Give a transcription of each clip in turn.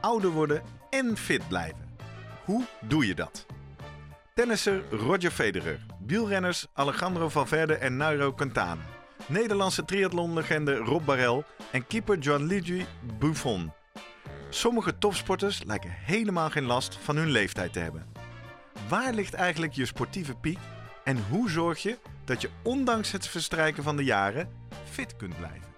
ouder worden en fit blijven. Hoe doe je dat? Tennisser Roger Federer, wielrenners Alejandro Valverde en Nairo Quintana, Nederlandse triathlonlegende Rob Barel en keeper Gianluigi Buffon. Sommige topsporters lijken helemaal geen last van hun leeftijd te hebben. Waar ligt eigenlijk je sportieve piek en hoe zorg je dat je ondanks het verstrijken van de jaren fit kunt blijven?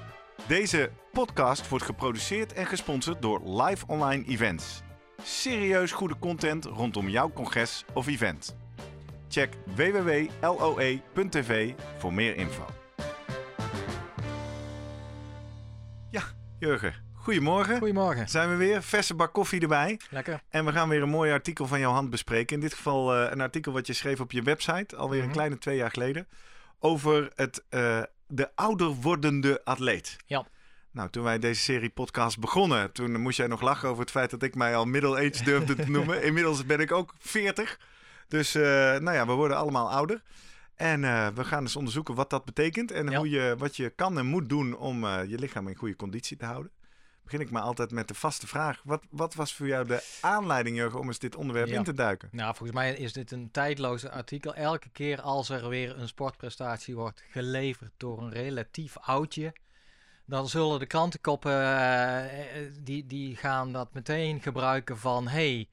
Deze podcast wordt geproduceerd en gesponsord door Live Online Events. Serieus goede content rondom jouw congres of event. Check www.loe.tv voor meer info. Ja, Jurgen, goedemorgen. Goedemorgen. Zijn we weer, verse bak koffie erbij. Lekker. En we gaan weer een mooi artikel van jouw hand bespreken. In dit geval eh, een artikel wat je schreef op je website, alweer Mhm. een kleine twee jaar geleden. Over het, eh, de ouder wordende atleet. Ja. Nou, toen wij deze serie podcast begonnen, toen moest jij nog lachen over het feit dat ik mij al middle-age durfde te noemen. Inmiddels ben ik ook 40. Dus eh, nou ja, we worden allemaal ouder. En eh, we gaan eens onderzoeken wat dat betekent en Ja. hoe je, wat je kan en moet doen om eh, je lichaam in goede conditie te houden. Begin ik maar altijd met de vaste vraag. Wat, wat was voor jou de aanleiding, Jurgen, om eens dit onderwerp Ja. in te duiken? Nou, volgens mij is dit een tijdloze artikel. Elke keer als er weer een sportprestatie wordt geleverd door een relatief oudje, dan zullen de krantenkoppen eh, eh, die, die gaan dat meteen gebruiken van hey,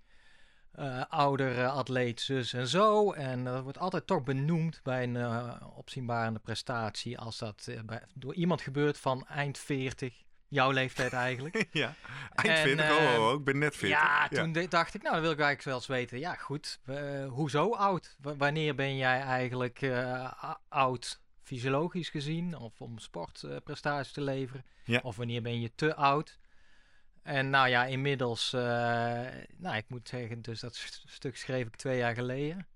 eh ouder eh, atleet zus en zo. En dat wordt altijd toch benoemd bij een eh, opzienbarende prestatie als dat bij, door iemand gebeurt van eind 40, jouw leeftijd eigenlijk. ja, eind En, 40, eh, oh, ik ben net 40. Ja, toen dacht ik, nou, dan wil ik eigenlijk wel eens weten. Ja, goed, eh, hoezo oud? W- wanneer ben jij eigenlijk eh, oud, fysiologisch gezien, of om sportprestaties te leveren? Ja. Of wanneer ben je te oud? En nou ja, inmiddels, eh, nou, ik moet zeggen, dus dat st- stuk schreef ik twee jaar geleden.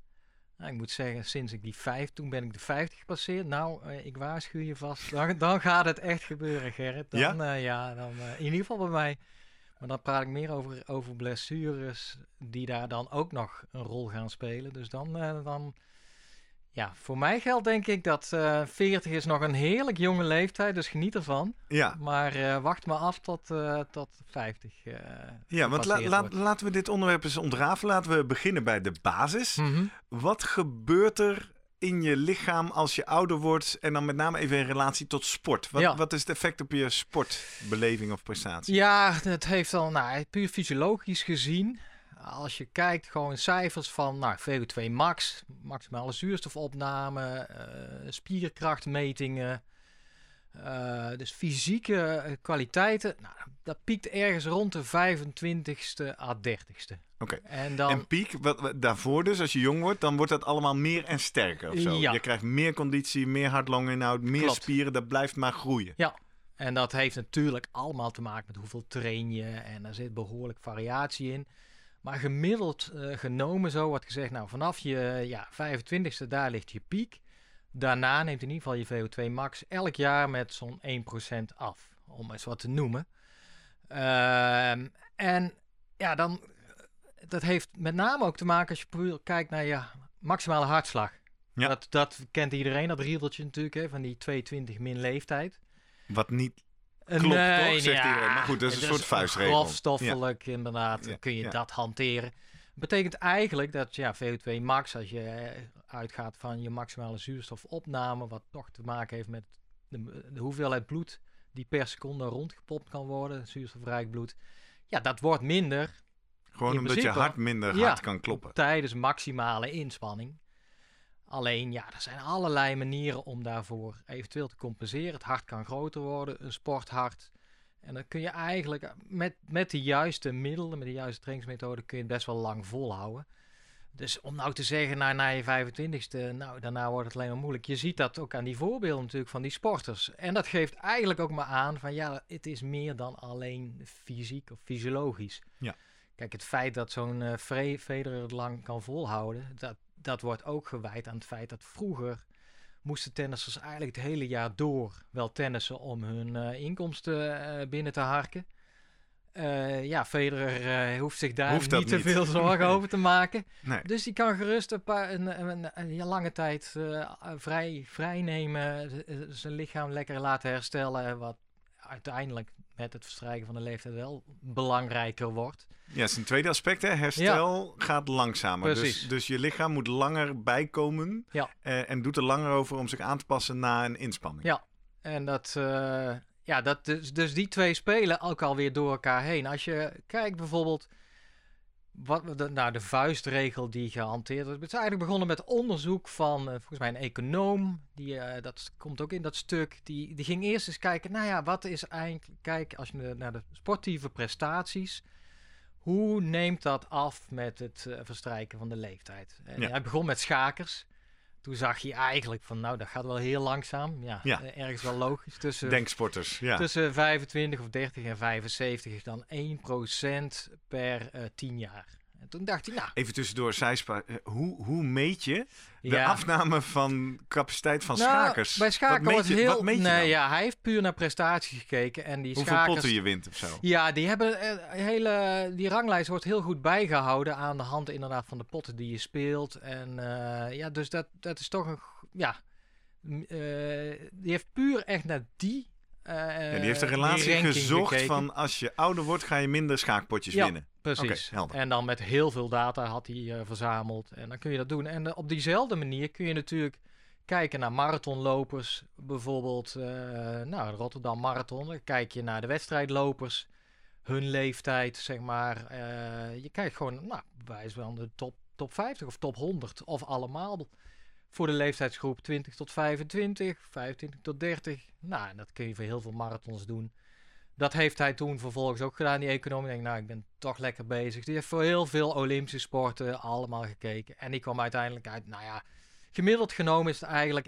Nou, ik moet zeggen, sinds ik die vijf, toen ben ik de 50 gepasseerd. Nou, eh, ik waarschuw je vast, dan, dan gaat het echt gebeuren, Gerrit. Dan, Ja? ja, ja dan, eh, in ieder geval bij mij. Maar dan praat ik meer over, over blessures die daar dan ook nog een rol gaan spelen. Dus dan, eh, dan ja, voor mij geldt denk ik dat eh 40 is nog een heerlijk jonge leeftijd, dus geniet ervan. Ja, Maar eh, wacht maar af tot, eh, tot 50. eh, ja want la- gepasseerd la- wordt. laten we dit onderwerp eens ontrafelen. Laten we beginnen bij de basis. Mhm. Wat gebeurt er in je lichaam als je ouder wordt en dan met name even in relatie tot sport? Wat, Ja. wat is het effect op je sportbeleving of prestatie? Ja, het heeft al, nou, puur fysiologisch gezien. Als je kijkt, gewoon cijfers van nou, VO2 max, maximale zuurstofopname, eh, spierkrachtmetingen. eh, dus fysieke eh, kwaliteiten, nou, dat piekt ergens rond de 25ste à 30ste. Oké. En dan, En piek, wat, wat- daarvoor dus, als je jong wordt, dan wordt dat allemaal meer en sterker of zo. Ja. Je krijgt meer conditie, meer hartlonginhoud, meer Klopt. spieren. Dat blijft maar groeien. ja, en dat heeft natuurlijk allemaal te maken met hoeveel train je en er zit behoorlijk variatie in. Maar gemiddeld eh, genomen zo wordt gezegd, nou vanaf je ja, 25ste daar ligt je piek. Daarna neemt in ieder geval je VO2 max elk jaar met zo'n 1% af, om eens wat te noemen. Ehm, en ja, dan, dat heeft met name ook te maken als je puur kijkt naar je maximale hartslag. Ja. Dat, dat kent iedereen, dat riedeltje natuurlijk, hè, van die 220 min leeftijd. Wat niet Klopt, nee, toch? Zegt ja, iedereen. Maar goed, dat is een soort vuistregel. Grofstoffelijk, inderdaad, kun je dat hanteren. betekent eigenlijk dat ja, VO2 max, als je eh, uitgaat van je maximale zuurstofopname, wat toch te maken heeft met de, de hoeveelheid bloed die per seconde rondgepompt kan worden, zuurstofrijk bloed. Ja, dat wordt minder Gewoon omdat je hart minder hard kan kloppen. tijdens maximale inspanning. Alleen, ja, er zijn allerlei manieren om daarvoor eventueel te compenseren. Het hart kan groter worden, een sporthart. En dan kun je eigenlijk met, met de juiste middelen, met de juiste trainingsmethode, kun je het best wel lang volhouden. Dus om nou te zeggen, nou, na je 25ste, nou, daarna wordt het alleen maar moeilijk. Je ziet dat ook aan die voorbeelden natuurlijk van die sporters. En dat geeft eigenlijk ook maar aan van, ja, het is meer dan alleen fysiek of fysiologisch. Ja. Kijk, het feit dat zo'n eh Fre- Federer het lang kan volhouden, dat, dat wordt ook gewijd aan het feit dat vroeger moesten tennissers eigenlijk het hele jaar door wel tennissen om hun eh, inkomsten eh, binnen te harken. Eh, ja, Federer hoeft zich daar Hoeft niet te niet. veel zorgen over te maken. Nee. Dus die kan gerust een, paar, een, een, een, lange tijd vrij, vrij nemen, zijn lichaam lekker laten herstellen, wat uiteindelijk met het verstrijken van de leeftijd wel belangrijker wordt. Ja, dat is een tweede aspect. Hè. Herstel gaat langzamer. Dus, Precies. dus je lichaam moet langer bijkomen. Ja. eh, en doet er langer over om zich aan te passen na een inspanning. Ja. En dat, eh, ja, dat dus, dus die twee spelen ook alweer door elkaar heen. Als je kijkt bijvoorbeeld, wat, de, nou, de vuistregel die gehanteerd wordt. Het is eigenlijk begonnen met onderzoek van, eh, volgens mij een econoom, die, eh, dat komt ook in dat stuk, die, die ging eerst eens kijken, nou ja, wat is eigenlijk, kijk, als je naar de sportieve prestaties, hoe neemt dat af met het eh, verstrijken van de leeftijd? En Ja. Hij begon met schakers. Toen zag je eigenlijk van, nou, dat gaat wel heel langzaam. Ja, Ja. eh, ergens wel logisch. Tussen, Denksporters, ja. tussen 25 of 30 en 75 is dan 1% per eh 10 jaar. En toen dacht hij, nou, Even tussendoor, zijspa, eh, hoe, hoe meet je de ja. afname van capaciteit van Nou, schakers? Bij schaken wat meet wordt je, heel... Wat meet je nee, dan? ja, hij heeft puur naar prestaties gekeken. En die Hoeveel schakers... potten je wint of zo? Ja, die hebben eh, hele, die ranglijst wordt heel goed bijgehouden aan de hand inderdaad van de potten die je speelt. En eh, ja, dus dat, dat is toch een, ja, eh, die heeft puur echt naar die. eh Ja, die heeft een relatie gezocht gekeken. van als je ouder wordt ga je minder schaakpotjes Ja. winnen. Precies. En dan met heel veel data had hij eh, verzameld. En dan kun je dat doen. En eh, op diezelfde manier kun je natuurlijk kijken naar marathonlopers. Bijvoorbeeld, eh, nou, Rotterdam Marathon. Dan kijk je naar de wedstrijdlopers. Hun leeftijd, zeg maar. Je kijkt gewoon, nou, wijs van de top, top 50 of top 100. Of allemaal. Voor de leeftijdsgroep 20 tot 25, 25 tot 30. Nou, en dat kun je voor heel veel marathons doen. Dat heeft hij toen vervolgens ook gedaan, die economie. Ik denk, nou, ik ben toch lekker bezig. Die heeft voor heel veel Olympische sporten allemaal gekeken. En die kwam uiteindelijk uit, nou ja, gemiddeld genomen is het eigenlijk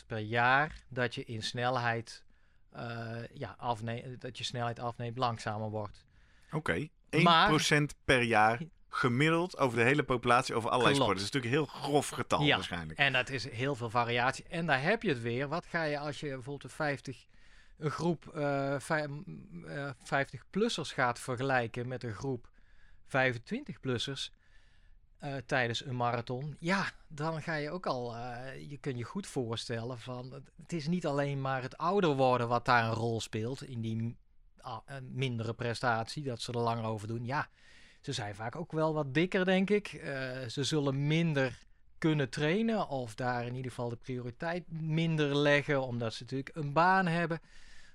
1% per jaar dat je in snelheid, eh, ja, afneemt, dat je snelheid afneemt, langzamer wordt. Oké, 1% Maar- per jaar gemiddeld over de hele populatie, over allerlei Klopt. sporten. Dat is natuurlijk een heel grof getal Ja. waarschijnlijk. En dat is heel veel variatie. En daar heb je het weer. Wat ga je als je bijvoorbeeld een 50, een groep eh, vij- m, eh, 50-plussers gaat vergelijken met een groep 25-plussers eh, tijdens een marathon? Ja, dan ga je ook al, eh, je kunt je goed voorstellen van, het- is niet alleen maar het ouder worden wat daar een rol speelt in die eh, mindere prestatie, dat ze er langer over doen. Ja, ze zijn vaak ook wel wat dikker, denk ik. Eh, ze zullen minder kunnen trainen of daar in ieder geval de prioriteit minder leggen, omdat ze natuurlijk een baan hebben.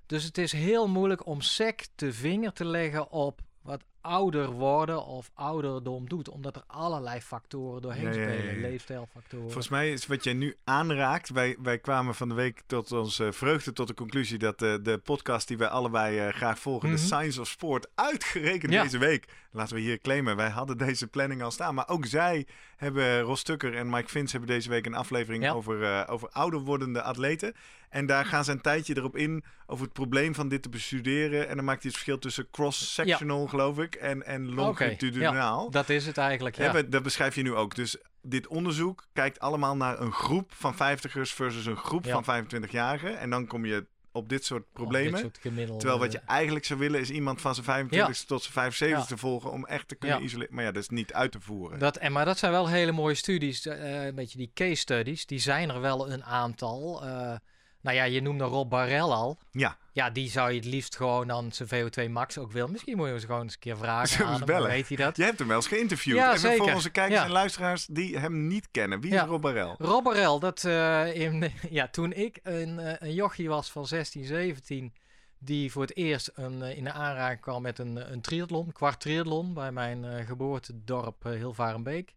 Dus het is heel moeilijk om sec de vinger te leggen op wat ouder worden of ouderdom doet, omdat er allerlei factoren doorheen Ja, ja, ja, spelen, ja. leefstijlfactoren. Volgens mij is wat jij nu aanraakt. Wij, wij kwamen van de week tot onze vreugde tot de conclusie dat eh, de podcast die wij allebei eh, graag volgen, Mhm. de Science of Sport, uitgerekend deze week. Laten we hier claimen. Wij hadden deze planning al staan. Maar ook zij hebben, Ros Tucker en Mike Vince hebben deze week een aflevering over, eh, over ouder wordende atleten. En daar gaan ze een tijdje erop in over het probleem van dit te bestuderen. En dan maakt hij het verschil tussen cross-sectional, geloof ik, en, en longitudinaal. Dat is het eigenlijk, ja. Dat beschrijf je nu ook. Dus dit onderzoek kijkt allemaal naar een groep van 50ers versus een groep Ja. van 25-jarigen. En dan kom je op dit soort problemen. dit soort gemiddelde- Terwijl wat je eigenlijk zou willen is iemand van zijn 25 tot zijn 75 te volgen om echt te kunnen Ja. isoleren. Maar ja, dat is niet uit te voeren. Dat, en, maar dat zijn wel hele mooie studies, eh, een beetje die case studies. Die zijn er wel een aantal. Eh, nou ja, je noemde Rob Barrel al. Ja, Ja, die zou je het liefst gewoon dan zijn VO2 max ook willen. Misschien moet je hem eens gewoon eens een keer vragen aan hem, bellen? Weet hij dat? jij hebt hem wel eens geïnterviewd. Ja, Even voor zeker. onze kijkers Ja. en luisteraars die hem niet kennen. Wie Ja. is Rob Barel? Rob Barrel, dat, eh, in, ja, toen ik een, eh, een jochie was van 16, 17, die voor het eerst een, in de aanraking kwam met een, een triathlon, kwart triathlon, bij mijn geboortedorp Hilvarenbeek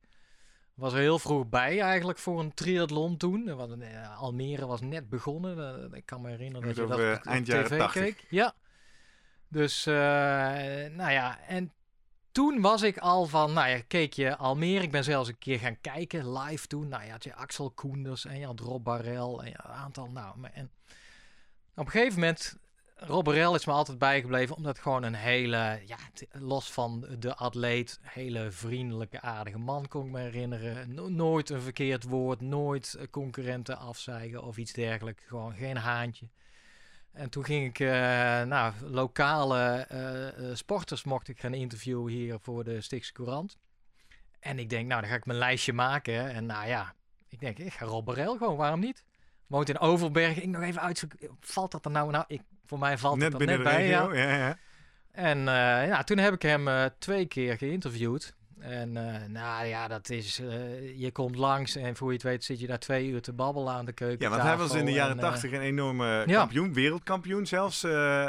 was er heel vroeg bij eigenlijk voor een triathlon toen. Want, Almere was net begonnen. ik kan me herinneren dat je dat op, eind jaren tv 80. keek. Ja. Dus, nou ja, en toen was ik al van, nou ja, keek je Almere. Ik ben zelfs een keer gaan kijken, live toen. Nou ja, had je Axel Koenders en je had Rob Barrel en een aantal. Nou, en op een gegeven moment, Rob Barrel is me altijd bijgebleven, omdat gewoon een hele, ja, los van de atleet, hele vriendelijke, aardige man kon ik me herinneren. nooit een verkeerd woord, nooit concurrenten afzeigen of iets dergelijks. Gewoon geen haantje. En toen ging ik, uh, nou, lokale uh, sporters mocht ik gaan interviewen hier voor de Stichtse Courant. En ik denk, nou, dan ga ik mijn lijstje maken. En nou ja, ik denk, ik ga Rob Barel gewoon, waarom niet? Woont in Overberg. Ik nog even uitzoeken, valt dat er nou? Nou, ik, voor mij valt net het er net bij. Ja. Ja, ja. En ja, toen heb ik hem twee keer geïnterviewd. En uh, nou ja, dat is. Uh, je komt langs en voor je het weet zit je daar twee uur te babbelen aan de keuken. Ja, want hij was in de jaren tachtig uh, een enorme kampioen, wereldkampioen zelfs,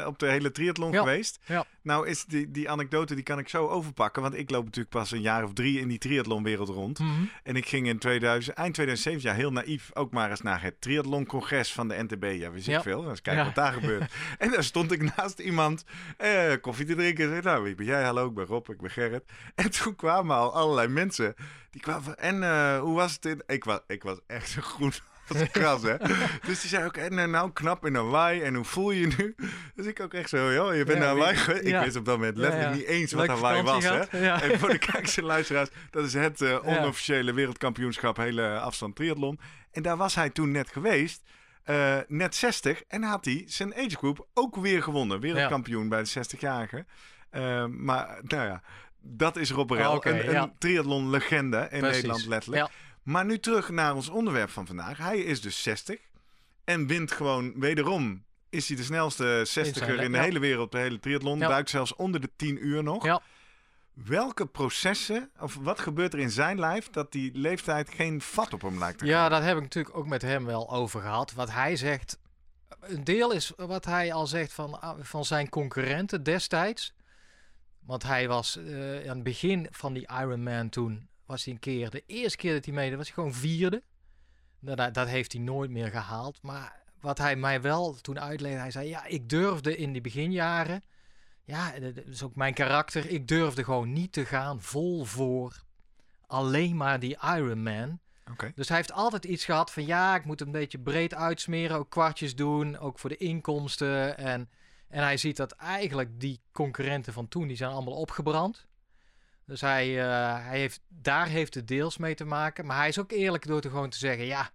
op de hele triathlon ja. geweest. Ja. Nou, is die, die anekdote die kan ik zo overpakken, want ik loop natuurlijk pas een jaar of drie in die triathlonwereld rond. Mm -hmm. En ik ging in 2000, eind 2007, ja, heel naïef, ook maar eens naar het triathloncongres van de NTB. Ja, we zien veel. Eens kijken wat daar gebeurt. En daar stond ik naast iemand koffie te drinken. En zei, nou, wie ben jij? Hallo, ik ben Rob, ik ben Gerrit. En toen kwamen al allerlei mensen. Die kwamen en uh, hoe was het? In... Ik, was, ik was echt zo goed als kras, hè? dus die zei ook, en nou knap in Hawaii, en hoe voel je je nu? Dus ik ook echt zo, joh, je bent ja, naar Hawaii geweest. Ja. Ik wist op dat moment letterlijk ja, niet eens wat Hawaii was, hè? En voor de kijkers en luisteraars, dat is het uh, onofficiële wereldkampioenschap hele afstand triathlon. En daar was hij toen net geweest. Uh, net 60 en had hij zijn age group ook weer gewonnen. Wereldkampioen bij de 60-jarigen. Uh, maar nou ja, dat is Rob okay, een, ja. een triathlon-legende in Precies. Nederland letterlijk. Ja. Maar nu terug naar ons onderwerp van vandaag. Hij is dus 60 en wint gewoon wederom. Is hij de snelste 60er in, de hele wereld, de hele triathlon. Duikt zelfs onder de 10 uur nog. Ja. Welke processen, of wat gebeurt er in zijn lijf dat die leeftijd geen vat op hem lijkt te Ja, gaan? dat heb ik natuurlijk ook met hem wel over gehad. Wat hij zegt, een deel is wat hij al zegt van, ah, van zijn concurrenten destijds. Want hij was uh, aan het begin van die Ironman toen, was hij een keer, de eerste keer dat hij meedeed, was hij gewoon vierde. Dat, dat heeft hij nooit meer gehaald. Maar wat hij mij wel toen uitlegde, hij zei, ja, ik durfde in die beginjaren, ja, dat is ook mijn karakter, ik durfde gewoon niet te gaan vol voor alleen maar die Ironman. Okay. Dus hij heeft altijd iets gehad van, ja, ik moet een beetje breed uitsmeren, ook kwartjes doen, ook voor de inkomsten en... En hij ziet dat eigenlijk die concurrenten van toen, die zijn allemaal opgebrand. Dus hij, uh, hij heeft, daar heeft het deels mee te maken. Maar hij is ook eerlijk door te gewoon te zeggen, ja,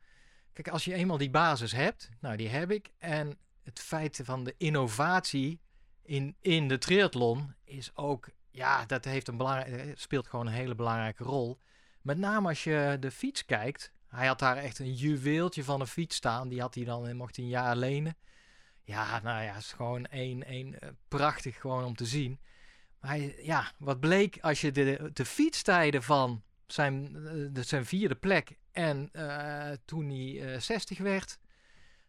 kijk, als je eenmaal die basis hebt, nou die heb ik. En het feit van de innovatie in, in de triathlon is ook, ja, dat heeft een belangrijk, speelt gewoon een hele belangrijke rol. Met name als je de fiets kijkt. Hij had daar echt een juweeltje van een fiets staan. Die had hij dan, mocht hij een jaar lenen. Ja, nou ja, het is gewoon één, één uh, prachtig gewoon om te zien. Maar hij, ja, wat bleek als je de, de fietstijden van zijn, de, zijn vierde plek en uh, toen hij uh, 60 werd,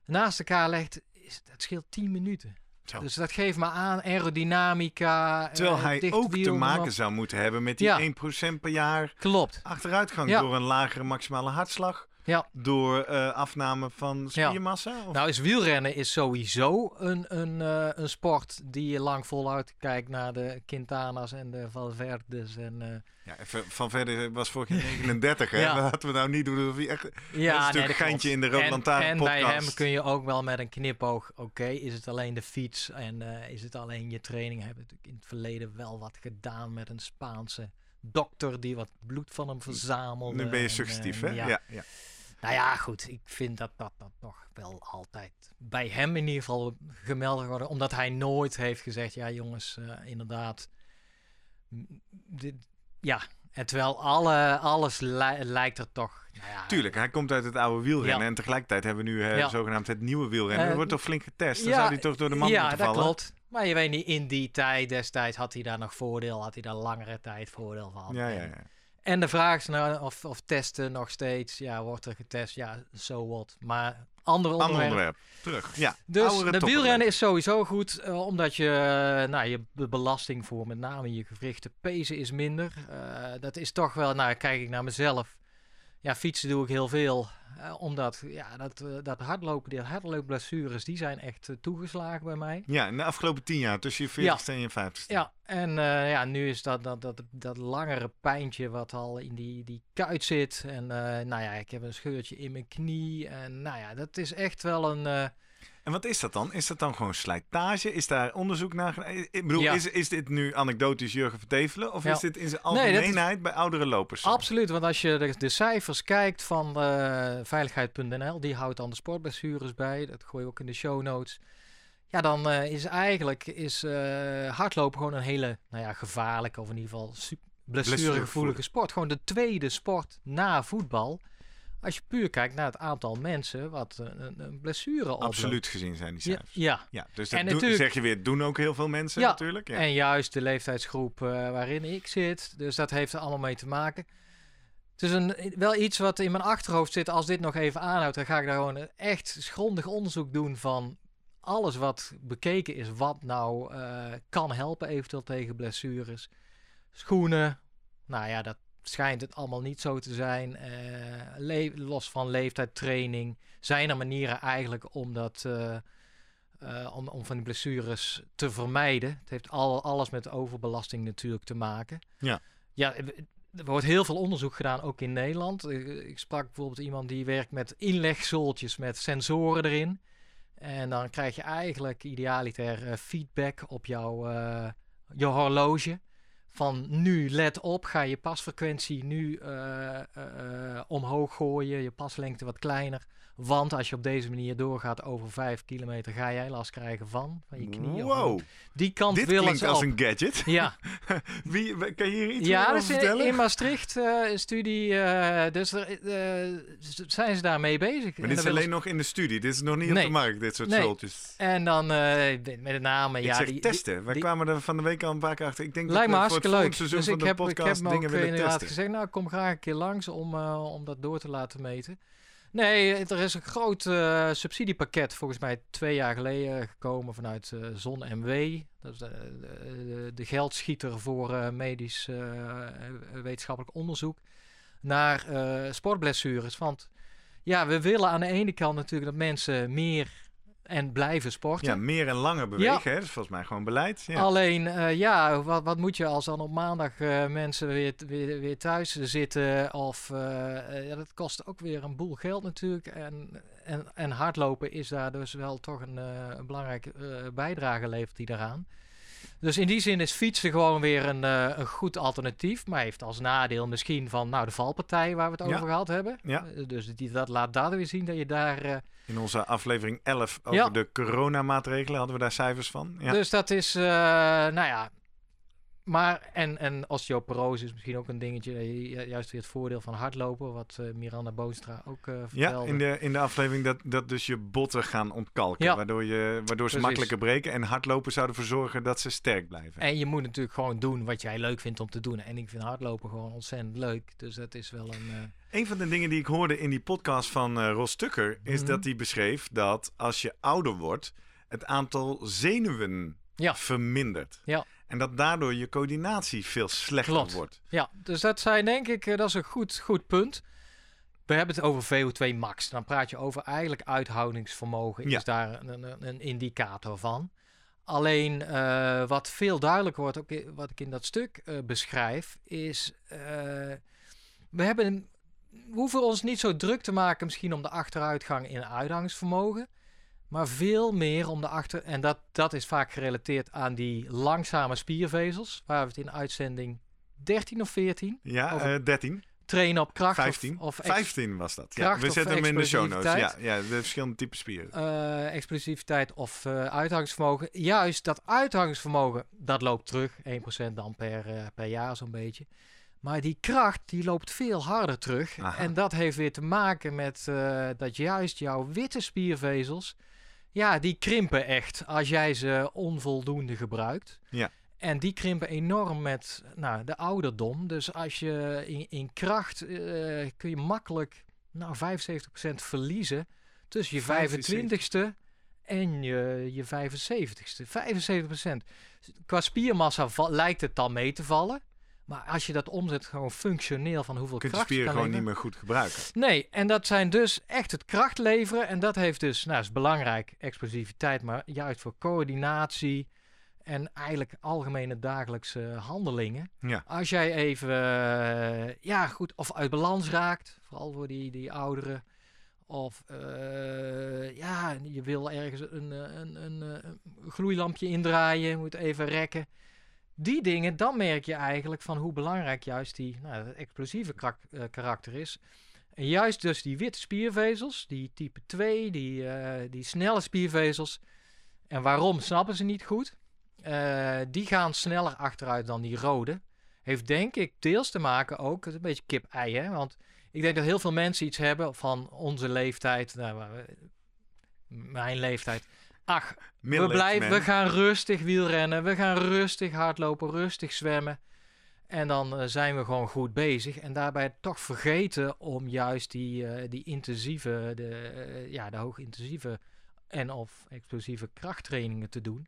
naast elkaar legt, is, dat scheelt 10 minuten. Zo. Dus dat geeft me aan aerodynamica. Terwijl uh, hij ook te maken zou moeten hebben met die Ja. 1% per jaar Klopt. achteruitgang Ja. door een lagere maximale hartslag. Ja. Door eh, afname van spiermassa? Of? Nou, is wielrennen is sowieso een, een, uh, een sport die je lang voluit kijkt naar de Quintana's en de Valverdes. En, uh... ja, van verder was vorig jaar 39, hè? Ja. Laten we nou niet doen alsof hij echt... ja, dat is natuurlijk nee, een geintje in de en, Roland Lantaarn en podcast. bij hem kun je ook wel met een knipoog, oké, is het alleen de fiets en is het alleen je training? Hebben natuurlijk in het verleden wel wat gedaan met een Spaanse dokter die wat bloed van hem verzamelde. Nu ben je en, suggestief, hè? Ja. ja. Ja. Nou ja, goed. Ik vind dat dat, dat nog wel altijd bij hem in ieder geval gemeld worden. Omdat hij nooit heeft gezegd, ja jongens, uh, inderdaad. Dit, ja, en terwijl alle, alles li lijkt er toch... Nou ja, Tuurlijk, hij komt uit het oude wielrennen. Ja. En tegelijkertijd hebben we nu uh, Ja. zogenaamd het nieuwe wielrennen. Eh, er wordt toch flink getest? Dan ja, zou hij toch door de man ja, moeten dat vallen? klopt. Maar je weet niet, in die tijd destijds had hij daar nog voordeel. Had hij daar langere tijd voordeel van. Ja, ja, ja. En de vraag is nou of, of testen nog steeds. Ja, wordt er getest? Ja, so what. Maar andere Ander onderwerp. onderwerp. Terug. Ja. Dus de wielrennen is sowieso goed, eh, omdat je, nou, je belasting voor met name je gewrichten pezen is minder. Eh, dat is toch wel, nou, kijk ik naar mezelf. Ja, fietsen doe ik heel veel, eh, omdat ja, dat, eh, dat hardlopen, die hardloopblessures, die zijn echt eh, toegeslagen bij mij. Ja, in de afgelopen tien jaar tussen je 40ste en je 50ste. Ja, en ja, nu is dat, dat, dat, dat langere pijntje wat al in die, die kuit zit. En nou ja, ik heb een scheurtje in mijn knie. En nou ja, dat is echt wel een... En wat is dat dan? Is dat dan gewoon slijtage? Is daar onderzoek naar gedaan? Ik bedoel, Ja. is, is dit nu anekdotisch Jurgen Vertevelen? Of Ja. is dit in zijn Nee, algemeenheid bij oudere lopers? Absoluut, want als je de, de cijfers kijkt van eh, veiligheid.nl, die houdt dan de sportblessures bij, dat gooi je ook in de show notes. Ja, dan eh, is eigenlijk is, eh, hardlopen gewoon een hele nou ja, gevaarlijke, of in ieder geval su- blessuregevoelige sport. Gewoon de tweede sport na voetbal. Als je puur kijkt naar het aantal mensen wat een, een blessure oploopt. Absoluut gezien zijn die Ja, cijfers. ja, Ja, dus dat En zeg je weer, doen ook heel veel mensen Ja, natuurlijk. Ja. En juist de leeftijdsgroep eh, waarin ik zit. Dus dat heeft er allemaal mee te maken. Het is een, wel iets wat in mijn achterhoofd zit. Als dit nog even aanhoudt, dan ga ik daar gewoon een echt grondig onderzoek doen van alles wat bekeken is. Wat nou eh, kan helpen eventueel tegen blessures. Schoenen. Nou ja, dat schijnt het allemaal niet zo te zijn. Eh, los van leeftijd, training. Zijn er manieren eigenlijk om dat... eh, eh, om, om van die blessures te vermijden. Het heeft al, alles met overbelasting natuurlijk te maken. Ja. Ja, er wordt heel veel onderzoek gedaan, ook in Nederland. Ik, ik sprak bijvoorbeeld iemand die werkt met inlegzooltjes met sensoren erin. En dan krijg je eigenlijk idealiter feedback op jouw, je horloge. Van nu, let op, ga je pasfrequentie nu eh, eh, omhoog gooien, je paslengte wat kleiner. Want als je op deze manier doorgaat over 5 kilometer, ga jij last krijgen van, van je knie. of Wow, Die kant dit willen klinkt ze als op. een gadget. Ja, Wie, kan je hier iets ja over dat is in, vertellen? in Maastricht eh, studie. eh, dus er, zijn ze daarmee bezig. maar En dit is alleen nog in de studie. Dit is nog niet op de markt, dit soort Nee. zultjes. En dan met name, Ik ja, zeg die, die- testen. Wij die- kwamen er van de week al een paar keer achter. Ik denk Lijkt dat het leuk. Dus ik heb, ik heb hem ook inderdaad testen. gezegd, nou kom graag een keer langs om, eh, om dat door te laten meten. Nee, er is een groot eh, subsidiepakket volgens mij twee jaar geleden gekomen vanuit eh Zon MW. Dat is de, de, de geldschieter voor medisch wetenschappelijk onderzoek naar sportblessures. Want ja, we willen aan de ene kant natuurlijk dat mensen meer en blijven sporten. Ja, meer en langer bewegen. Hè? Dat is volgens mij gewoon beleid. Ja. Alleen, eh, ja, wat, wat moet je als dan op maandag eh, mensen weer, weer, weer thuis zitten? Of eh, ja, dat kost ook weer een boel geld natuurlijk. En, en, en hardlopen is daar dus wel toch een, een belangrijke bijdrage levert die daaraan. Dus in die zin is fietsen gewoon weer een, eh, een goed alternatief. Maar heeft als nadeel misschien van nou, de valpartij waar we het Ja. over gehad hebben. Ja. Eh, dus die, dat laat daar weer zien dat je daar... eh, In onze aflevering 11 over Ja. de coronamaatregelen hadden we daar cijfers van. Ja. Dus dat is, nou ja. Maar, en, en osteoporose is misschien ook een dingetje. Juist weer het voordeel van hardlopen, wat eh, Miranda Boonstra ook Ja, vertelde. in de, in de aflevering dat, dat dus je botten gaan ontkalken. Ja. Waardoor, je, waardoor ze makkelijker breken. En hardlopen zou ervoor zorgen dat ze sterk blijven. En je moet natuurlijk gewoon doen wat jij leuk vindt om te doen. En ik vind hardlopen gewoon ontzettend leuk. Dus dat is wel een... eh, Een van de dingen die ik hoorde in die podcast van eh Ros Tucker... is Mhm. dat hij beschreef dat als je ouder wordt... het aantal zenuwen Ja. vermindert. Ja. En dat daardoor je coördinatie veel slechter Klopt. wordt. Ja, dus dat zijn denk ik, eh, dat is een goed, goed punt. We hebben het over VO2 max. Dan praat je over eigenlijk uithoudingsvermogen. Ja. Is daar een, een, een indicator van. Alleen eh, wat veel duidelijker wordt, ook wat ik in dat stuk eh, beschrijf, is eh, we hebben we hoeven ons niet zo druk te maken misschien om de achteruitgang in uithoudingsvermogen. Maar veel meer om de achter... En dat, dat is vaak gerelateerd aan die langzame spiervezels. Waar we het in uitzending 13 of 14... Ja, Over- eh 13, trainen op kracht 15. of, of ex- 15 was dat. Ja, we zetten hem in de show notes. Ja, ja, de verschillende typen spieren. eh, explosiviteit of uithoudingsvermogen. Juist dat uithoudingsvermogen, dat loopt terug. 1% dan per, per jaar zo'n beetje. Maar die kracht, die loopt veel harder terug. Aha. En dat heeft weer te maken met dat juist jouw witte spiervezels... Ja, die krimpen echt als jij ze onvoldoende gebruikt. Ja. En die krimpen enorm met nou, de ouderdom. Dus als je in, in kracht eh, kun je makkelijk nou, 75% verliezen tussen je 25ste en je, je 75ste. 75%. Qua spiermassa lijkt het dan mee te vallen. Maar als je dat omzet gewoon functioneel van hoeveel Je kunt de kracht je spieren gewoon niet meer goed gebruiken. Nee, en dat zijn dus echt het kracht leveren. En dat heeft dus, nou is belangrijk, explosiviteit, maar juist voor coördinatie en eigenlijk algemene dagelijkse handelingen. Ja. Als jij even, eh, ja goed, of uit balans raakt, vooral voor die, die ouderen. Of eh, ja, je wil ergens een, eh, een, een, een gloeilampje indraaien, moet even rekken. Die dingen, dan merk je eigenlijk van hoe belangrijk juist die nou, explosieve krak- eh, karakter is. En juist dus die witte spiervezels, die type 2, die, eh, die snelle spiervezels. En waarom snappen ze niet goed? Eh, die gaan sneller achteruit dan die rode. Heeft denk ik deels te maken ook, het is een beetje kip-ei hè. Want ik denk dat heel veel mensen iets hebben van onze leeftijd, nou, mijn leeftijd. Ach, we, blijven, we gaan rustig wielrennen, we gaan rustig hardlopen, rustig zwemmen. En dan eh, zijn we gewoon goed bezig. En daarbij toch vergeten om juist die, eh, die intensieve, de, eh, ja, de hoogintensieve en of explosieve krachttrainingen te doen.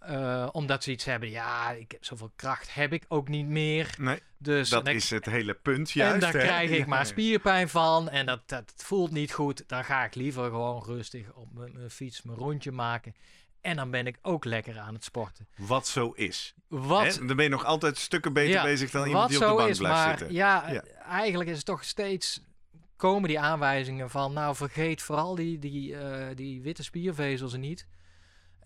Eh, omdat ze iets hebben, ja, ik heb zoveel kracht heb ik ook niet meer. Nee, Dus dat is het hele punt juist. en daar hè? krijg ik Ja. maar spierpijn van en dat, dat voelt niet goed. Dan ga ik liever gewoon rustig op mijn fiets mijn rondje maken. En dan ben ik ook lekker aan het sporten. Wat zo is. Wat, Hè? Dan ben je nog altijd stukken beter Ja, bezig dan iemand die op de bank is, blijft maar zitten. ja, Ja. eigenlijk is het toch steeds komen die aanwijzingen van, nou vergeet vooral die, die, eh, die witte spiervezels niet.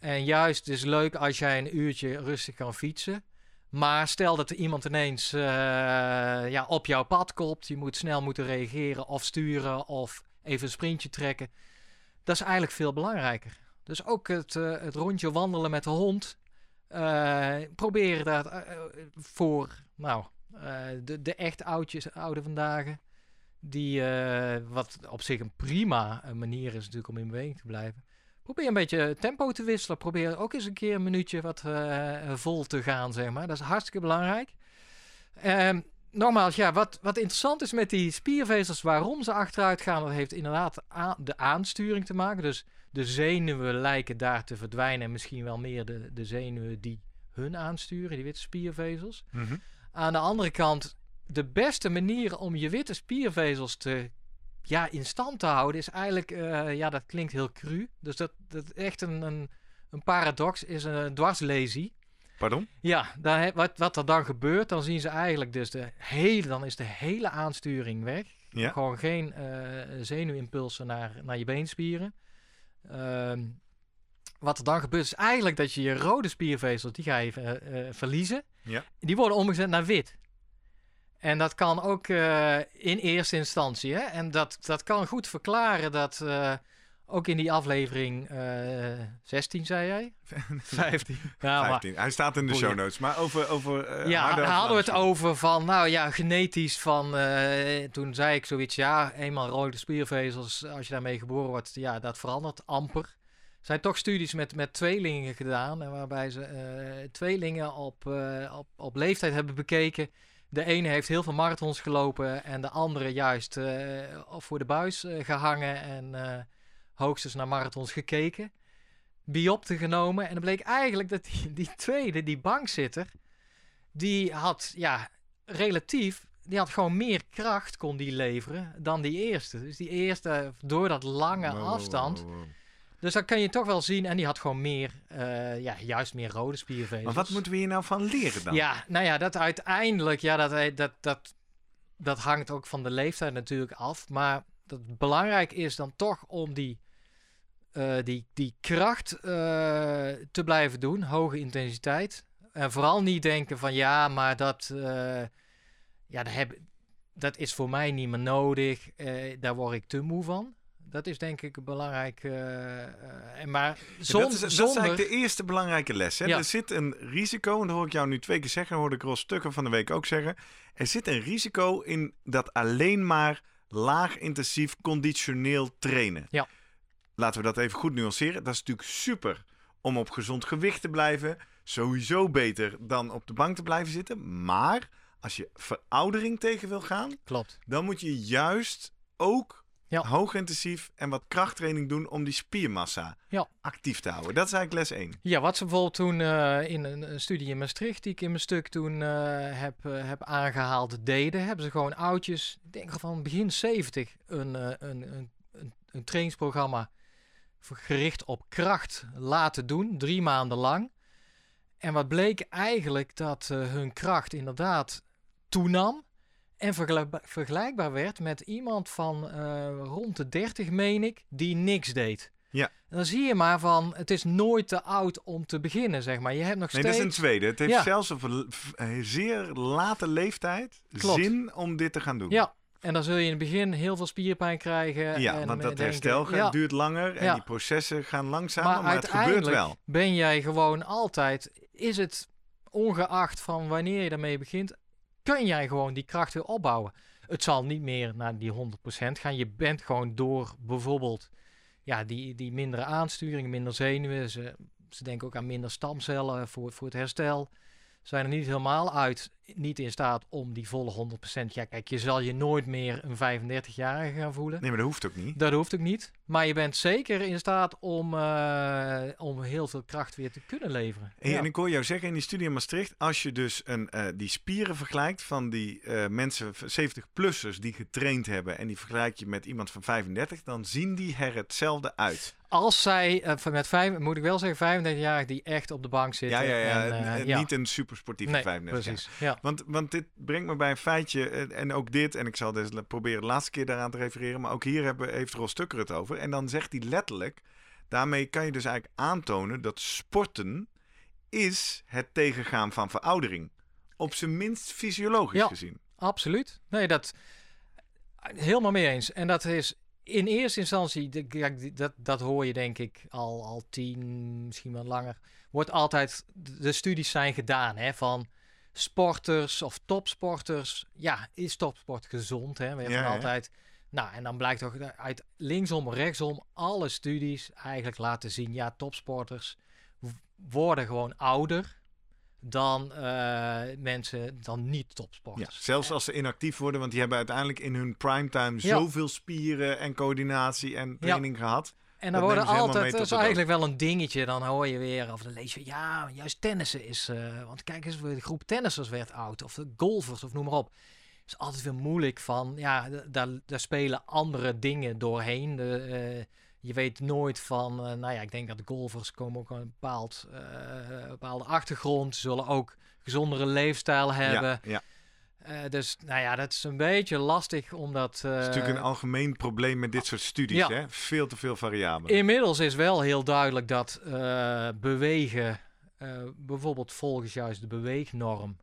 En juist, is leuk als jij een uurtje rustig kan fietsen. Maar stel dat er iemand ineens eh, ja, op jouw pad kopt, je moet snel moeten reageren of sturen of even een sprintje trekken. Dat is eigenlijk veel belangrijker. Dus ook het, eh, het rondje wandelen met de hond. eh probeer daar voor, nou, de, de echt oudjes, oude vandaag. Die, wat op zich een prima manier is natuurlijk om in beweging te blijven. Probeer een beetje tempo te wisselen. Probeer ook eens een keer een minuutje wat eh, vol te gaan, zeg maar. Dat is hartstikke belangrijk. Ehm, nogmaals, ja, wat, wat interessant is met die spiervezels, waarom ze achteruit gaan, dat heeft inderdaad de aansturing te maken. Dus de zenuwen lijken daar te verdwijnen. En misschien wel meer de, de zenuwen die hun aansturen, die witte spiervezels. Mhm. Aan de andere kant, de beste manier om je witte spiervezels te ja, in stand te houden is eigenlijk, eh, ja, dat klinkt heel cru. Dus dat, dat echt een, een, een paradox is een dwarslesie. Pardon? Ja, dan, wat, wat er dan gebeurt, dan zien ze eigenlijk dus de hele, dan is de hele aansturing weg. Ja. Gewoon geen eh, zenuwimpulsen naar, naar je beenspieren. Ehm, wat er dan gebeurt is eigenlijk dat je je rode spiervezels, die ga je eh, verliezen. Ja. Die worden omgezet naar wit. En dat kan ook eh, in eerste instantie. Hè? En dat, dat kan goed verklaren dat eh, ook in die aflevering eh 16, zei jij? 15. Ja, maar 15. Hij staat in de show notes. Maar over, over eh, ja, hadden we het over van, nou ja, genetisch van, eh, toen zei ik zoiets, ja, eenmaal rode spiervezels, als je daarmee geboren wordt, ja, dat verandert amper. Er zijn toch studies met, met tweelingen gedaan, en waarbij ze eh, tweelingen op, eh, op, op leeftijd hebben bekeken. De ene heeft heel veel marathons gelopen en de andere juist eh, voor de buis eh, gehangen en eh, hoogstens naar marathons gekeken. Biopte genomen en dan bleek eigenlijk dat die, die tweede, die bankzitter, die had, ja, relatief, die had gewoon meer kracht kon die leveren dan die eerste. Dus die eerste, door dat lange wow, afstand. wow, wow. Dus dat kan je toch wel zien. En die had gewoon meer, eh, ja, juist meer rode spiervezels. Maar wat moeten we hier nou van leren dan? Ja, nou ja, dat uiteindelijk, ja, dat, dat, dat, dat hangt ook van de leeftijd natuurlijk af. Maar dat belangrijk is dan toch om die, eh, die, die kracht eh, te blijven doen, hoge intensiteit. En vooral niet denken van ja, maar dat, eh, ja, dat, heb, dat is voor mij niet meer nodig. eh, daar word ik te moe van. Dat is denk ik belangrijk. eh, eh, en maar zon, dat, is, dat is zonder... eigenlijk de eerste belangrijke les. Hè? Ja. Er zit een risico, en dat hoor ik jou nu twee keer zeggen, hoorde ik Ros Stukken van de week ook zeggen. Er zit een risico in dat alleen maar laag intensief conditioneel trainen. Ja. Laten we dat even goed nuanceren. Dat is natuurlijk super om op gezond gewicht te blijven. sowieso beter dan op de bank te blijven zitten. Maar als je veroudering tegen wil gaan, Klopt. dan moet je juist ook Ja. hoogintensief en wat krachttraining doen om die spiermassa Ja. actief te houden. Dat is eigenlijk les 1. Ja, wat ze bijvoorbeeld toen eh, in een, een studie in Maastricht, die ik in mijn stuk toen eh, heb, eh, heb aangehaald, deden, hebben ze gewoon oudjes, ik denk van begin 70, een, een, een, een, trainingsprogramma gericht op kracht laten doen, drie maanden lang. En wat bleek eigenlijk dat hun kracht inderdaad toenam. En vergelijkbaar, werd met iemand van eh, rond de 30, meen ik, die niks deed. Ja. En dan zie je maar van, het is nooit te oud om te beginnen, zeg maar. Je hebt nog Nee, steeds... dat is een tweede. Het heeft Ja. zelfs op een zeer late leeftijd Klopt. zin om dit te gaan doen. Ja, en dan zul je in het begin heel veel spierpijn krijgen. Ja, en want dat denken, herstel gaat- ja, duurt langer en Ja. die processen gaan langzamer, maar, maar, het gebeurt uiteindelijk wel. ben jij gewoon altijd, is het ongeacht van wanneer je daarmee begint, kun jij gewoon die kracht weer opbouwen. Het zal niet meer naar die 100% gaan. Je bent gewoon door bijvoorbeeld ja, die, die mindere aansturing, minder zenuwen. Ze, ze denken ook aan minder stamcellen voor, voor het herstel. Zijn er niet helemaal uit, niet in staat om die volle 100%. Ja, kijk, je zal je nooit meer een 35-jarige gaan voelen. Nee, maar dat hoeft ook niet. Dat hoeft ook niet. Maar je bent zeker in staat om, eh, om heel veel kracht weer te kunnen leveren. En, Ja. en ik hoor jou zeggen in die studie in Maastricht, als je dus een, eh, die spieren vergelijkt van die eh, mensen, 70-plussers die getraind hebben en die vergelijk je met iemand van 35, dan zien die er hetzelfde uit. Als zij eh, met vijf, moet ik wel zeggen, 35 jaar die echt op de bank zitten. Ja, ja, ja. en, eh. Niet een supersportieve nee, 35 jaar. precies. Ja. Want, want dit brengt me bij een feitje, eh, en ook dit, en ik zal dus proberen de laatste keer daaraan te refereren, maar ook hier hebben, heeft Ros Tucker het over. En dan zegt hij letterlijk, daarmee kan je dus eigenlijk aantonen dat sporten is het tegengaan van veroudering. Op zijn minst fysiologisch Ja. gezien. Absoluut. Nee, dat helemaal mee eens. En dat is in eerste instantie, dat, dat hoor je denk ik al, al tien, misschien wel langer. Wordt altijd, de studies zijn gedaan hè, van sporters of topsporters. Ja, is topsport gezond? Hè? We hebben Ja, ja. altijd. Nou, en dan blijkt toch uit linksom, rechtsom, alle studies eigenlijk laten zien, ja, topsporters worden gewoon ouder dan eh, mensen dan niet Ja, topsporters. zelfs als ze inactief worden, want die hebben uiteindelijk in hun primetime Ja. zoveel spieren en coördinatie en training gehad. En dan worden altijd, dat is eigenlijk wel een dingetje. Dan hoor je weer, of dan lees je, ja, juist tennissen is, eh, want kijk eens, de groep tennissers werd oud, of de golfers, of noem maar op. is altijd weer moeilijk van, ja, daar, daar spelen andere dingen doorheen. De, eh, je weet nooit van, eh, nou ja, ik denk dat golfers komen ook een bepaald, eh, bepaalde achtergrond, zullen ook gezondere leefstijl hebben. Ja, ja. Eh, dus, nou ja, dat is een beetje lastig, omdat... Dat is natuurlijk een algemeen probleem met dit soort studies. ja. Hè? Veel te veel variabelen. Inmiddels is wel heel duidelijk dat bewegen, bijvoorbeeld volgens juist de beweegnorm,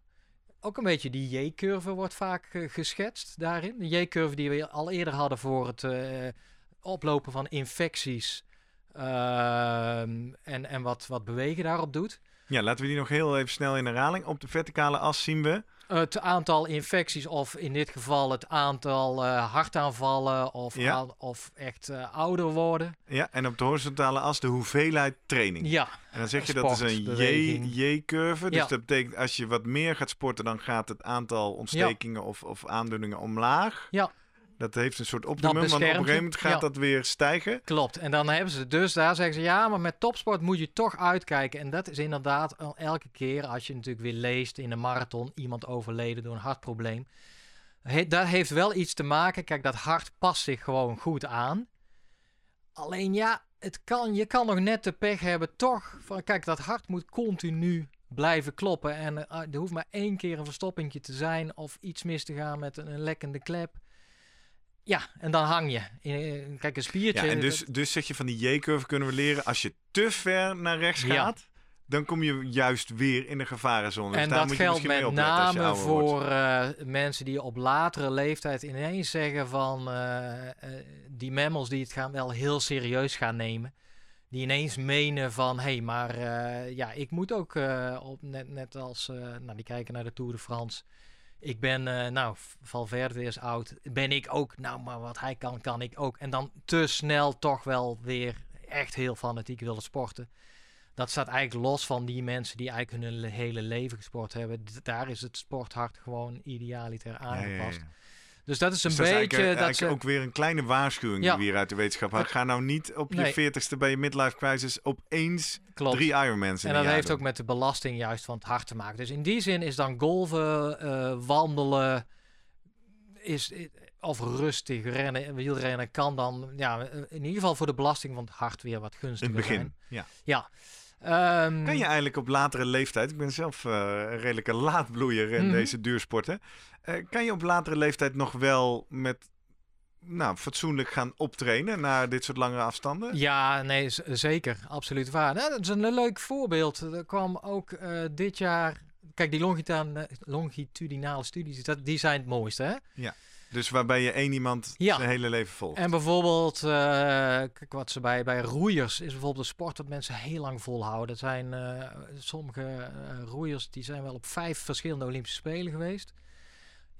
ook een beetje die J-curve wordt vaak geschetst daarin. De J-curve die we al eerder hadden voor het oplopen van infecties ehm, en, en wat, wat bewegen daarop doet. Ja, laten we die nog heel even snel in herhaling. Op de verticale as zien we. Het aantal infecties, of in dit geval het aantal eh, hartaanvallen, of, Ja. aan- of echt eh, ouder worden. Ja, en op de horizontale as de hoeveelheid training. Ja, En dan zeg je dat is een J-curve. Dus Ja. dat betekent als je wat meer gaat sporten, dan gaat het aantal ontstekingen of, of aandoeningen omlaag. Ja. Dat heeft een soort optimum, want op een gegeven moment gaat Ja. dat weer stijgen. Klopt. En dan hebben ze dus daar zeggen ze ja, maar met topsport moet je toch uitkijken. En dat is inderdaad el- elke keer als je natuurlijk weer leest in een marathon iemand overleden door een hartprobleem. He, dat heeft wel iets te maken. Kijk, dat hart past zich gewoon goed aan. Alleen ja, het kan, je kan nog net de pech hebben toch. Van, kijk, dat hart moet continu blijven kloppen. En eh, er hoeft maar één keer een verstoppingje te zijn of iets mis te gaan met een, een lekkende klep. Ja, en dan hang je. In- Kijk, een spiertje. Ja, en dus, dat- dus zeg je van die J-curve kunnen we leren. Als je te ver naar rechts Ja. gaat, dan kom je juist weer in de gevarenzone. Dus en daar dat moet je geldt met name voor eh, mensen die op latere leeftijd ineens zeggen van eh, eh, die mammals die het gaan wel heel serieus gaan nemen. Die ineens menen van hé, hey, maar eh, ja, ik moet ook eh, op net, net als eh, nou, die kijken naar de Tour de France. Ik ben, eh, nou, Valverde is oud. Ben ik ook, nou, maar wat hij kan, kan ik ook. En dan te snel toch wel weer echt heel fanatiek willen sporten. dat staat eigenlijk los van die mensen die eigenlijk hun le- hele leven gesport hebben. Daar is het sporthart gewoon idealiter Ja, ja, ja, aangepast. ja. Dus dat is een Dus dat is beetje eigenlijk, eh, ze... ook weer een kleine waarschuwing Ja. die we hier uit de wetenschap halen. Ga nou niet op je Nee. veertigste bij je midlife crisis opeens klopt. drie Ironmans in En een dat heeft doen. ook met de belasting juist van het hart te maken. Dus in die zin is dan golven, eh, wandelen, is, i- of rustig rennen, wielrennen kan dan ja, eh, in ieder geval voor de belasting van het hart weer wat In gunstiger het begin, zijn. ja. Ehm, Kan je eigenlijk op latere leeftijd, ik ben zelf eh, een redelijke laadbloeier in Mhm. deze duursporten, eh, kan je op latere leeftijd nog wel met nou, fatsoenlijk gaan optrainen naar dit soort langere afstanden? Ja, nee, zeker. Absoluut waar. Nou, dat is een leuk voorbeeld. Er kwam ook eh, dit jaar... Kijk, die longitudinale, studies, dat, die zijn het mooiste, hè? Dus waarbij je één iemand Ja. zijn hele leven volgt. En bijvoorbeeld, eh, kijk wat ze bij, bij roeiers is bijvoorbeeld een sport dat mensen heel lang volhouden. Dat zijn eh, sommige eh, roeiers die zijn wel op vijf verschillende Olympische Spelen geweest.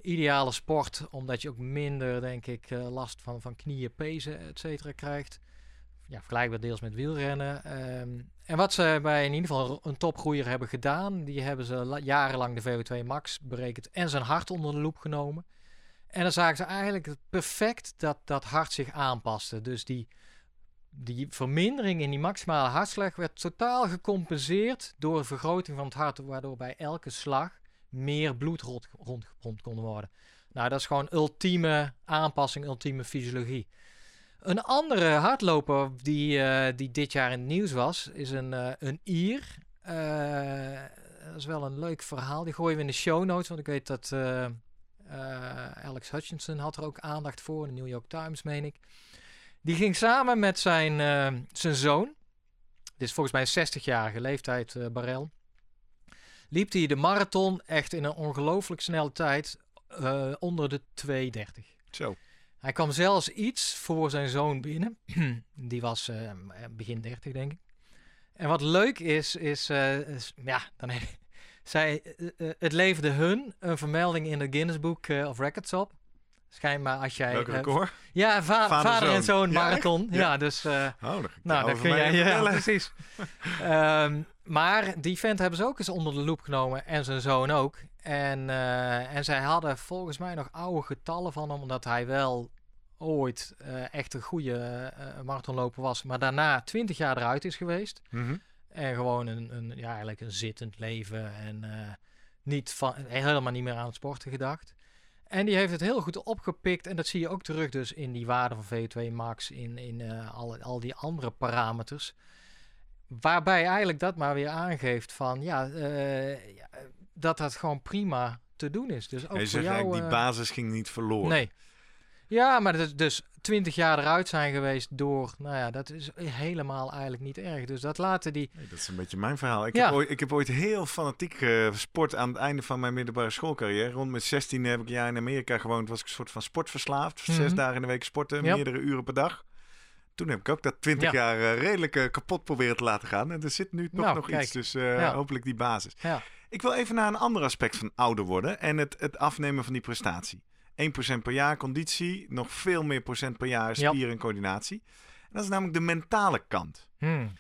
Ideale sport, omdat je ook minder, denk ik, eh, last van, van knieën, pezen, et cetera krijgt. Ja, vergelijkbaar deels met wielrennen. Ehm, en wat ze bij in ieder geval een topgroeier hebben gedaan, die hebben ze la- jarenlang de VO2 max berekend en zijn hart onder de loep genomen. En dan zagen ze eigenlijk perfect dat dat hart zich aanpaste. Dus die, die vermindering in die maximale hartslag werd totaal gecompenseerd door een vergroting van het hart, waardoor bij elke slag meer bloed rond, rondgepompt kon worden. Nou, dat is gewoon ultieme aanpassing, ultieme fysiologie. Een andere hardloper die, eh, die dit jaar in het nieuws was, is een, eh, een Ier. Eh, dat is wel een leuk verhaal. Die gooien we in de show notes, want ik weet dat Alex Hutchinson had er ook aandacht voor, in de New York Times, meen ik. Die ging samen met zijn, zijn zoon, dit is volgens mij een 60-jarige leeftijd, Barel, liep hij de marathon echt in een ongelooflijk snelle tijd eh, onder de 2.30. Zo. Hij kwam zelfs iets voor zijn zoon binnen. Die was eh, begin 30, denk ik. En wat leuk is, is, eh, is- ja, dan he- zij, het leverde hun een vermelding in de Guinness Book of Records op. Schijnbaar als jij... Record? ja, va- Vader, vader, en zoon. Ja, marathon. Ja, Ja. dus... Oh, nou, dat kun jij... Ja, precies. Ehm, maar die vent hebben ze ook eens onder de loep genomen. En zijn zoon ook. En, eh, en zij hadden volgens mij nog oude getallen van hem. Omdat hij wel ooit eh, echt een goede eh, marathonloper was. Maar daarna 20 jaar eruit is geweest. Mhm. En gewoon een, een, ja, eigenlijk een zittend leven. En niet van, helemaal niet meer aan het sporten gedacht. En die heeft het heel goed opgepikt. En dat zie je ook terug dus in die waarde van VO2 max. In, in al, al die andere parameters. Waarbij eigenlijk dat maar weer aangeeft van ja, eh, ja, dat dat gewoon prima te doen is. Dus ook Hij voor jou... eigenlijk, die eh, basis ging niet verloren. Nee. Ja, maar dat is dus 20 jaar eruit zijn geweest door, nou ja, dat is helemaal eigenlijk niet erg. Dus dat laten die, Nee, dat is een beetje mijn verhaal. Ik, Ja. heb, ooit, ik heb ooit heel fanatiek eh, sport aan het einde van mijn middelbare schoolcarrière. Rond mijn 16 heb ik een jaar in Amerika gewoond. Was ik een soort van sportverslaafd. Zes Mhm. dagen in de week sporten, meerdere uren per dag. Toen heb ik ook dat 20 Ja. jaar eh, redelijk eh, kapot proberen te laten gaan. En er zit nu toch Nou, nog kijk. iets. Dus eh, Ja. hopelijk die basis. ja, Ik wil even naar een ander aspect van ouder worden. En het, het afnemen van die prestatie. 1% per jaar conditie. Nog veel meer procent per jaar Ja. spier en coördinatie. En dat is namelijk de mentale kant. Hmm.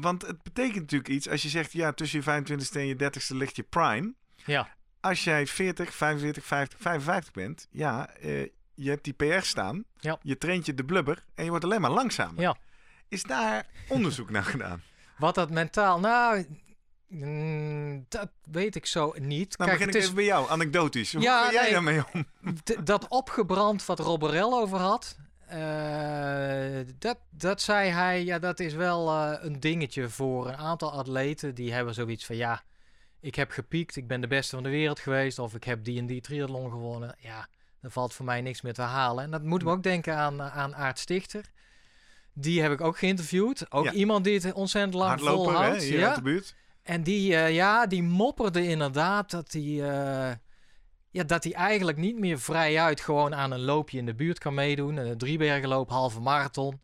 Want het betekent natuurlijk iets als je zegt, ja, tussen je 25ste en je 30ste ligt je prime. ja, Als jij 40, 45, 50, 55 bent, ja, je hebt die PR staan, Ja. je traint je de blubber en je wordt alleen maar langzamer. Ja. Is daar onderzoek naar gedaan? wat dat mentaal, nou, mm, dat weet ik zo niet. Nou, Kijk, begin het ik is even bij jou, anekdotisch. Hoe Ja, ga jij nee. daarmee om? dat opgebrand wat Roberel over had. eh, dat, dat zei hij, ja, dat is wel eh, een dingetje voor een aantal atleten. Die hebben zoiets van, ja, ik heb gepiekt, ik ben de beste van de wereld geweest. Of ik heb die en die triathlon gewonnen. Ja, er valt voor mij niks meer te halen. En dat moeten we ook denken aan, eh, aan Aart Stichter. Die heb ik ook geïnterviewd. Ook Ja. iemand die het ontzettend lang Hardloper, hè, volhoudt. hier ja. uit de buurt. En die, eh, ja, die mopperde inderdaad dat hij, eh, ja, dat hij eigenlijk niet meer vrijuit gewoon aan een loopje in de buurt kan meedoen. Een driebergenloop, halve marathon.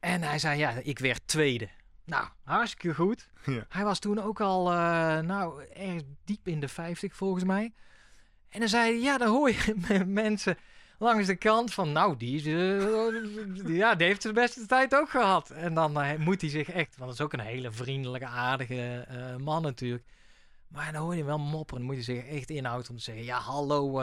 En hij zei, ja, ik werd tweede. Nou, hartstikke goed. Ja. Hij was toen ook al, eh, nou, erg diep in de 50 volgens mij. En dan zei hij, ja, dan hoor je mensen langs de kant van, nou, die, is, eh, ja, die heeft de beste tijd ook gehad. En dan eh, moet hij zich echt, want dat is ook een hele vriendelijke, aardige eh, man natuurlijk. Maar dan hoor je wel mopperen, dan moet hij zich echt inhouden om te zeggen, ja, hallo,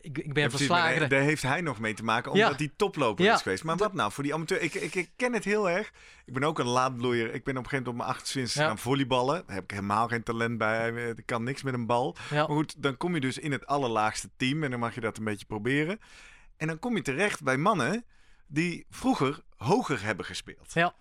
ik, ik ben Ja, verslagen. Daar heeft hij nog mee te maken, omdat Ja. hij toploper Ja. is geweest. Maar wat nou voor die amateur? Ik, ik, ik ken het heel erg. Ik ben ook een laadbloeier. Ik ben op een gegeven moment op mijn 28 Ja. gaan volleyballen. Daar heb ik helemaal geen talent bij. Ik kan niks met een bal. Maar goed, dan kom je dus in het allerlaagste team en dan mag je dat een beetje proberen. En dan kom je terecht bij mannen die vroeger hoger hebben gespeeld. Ja.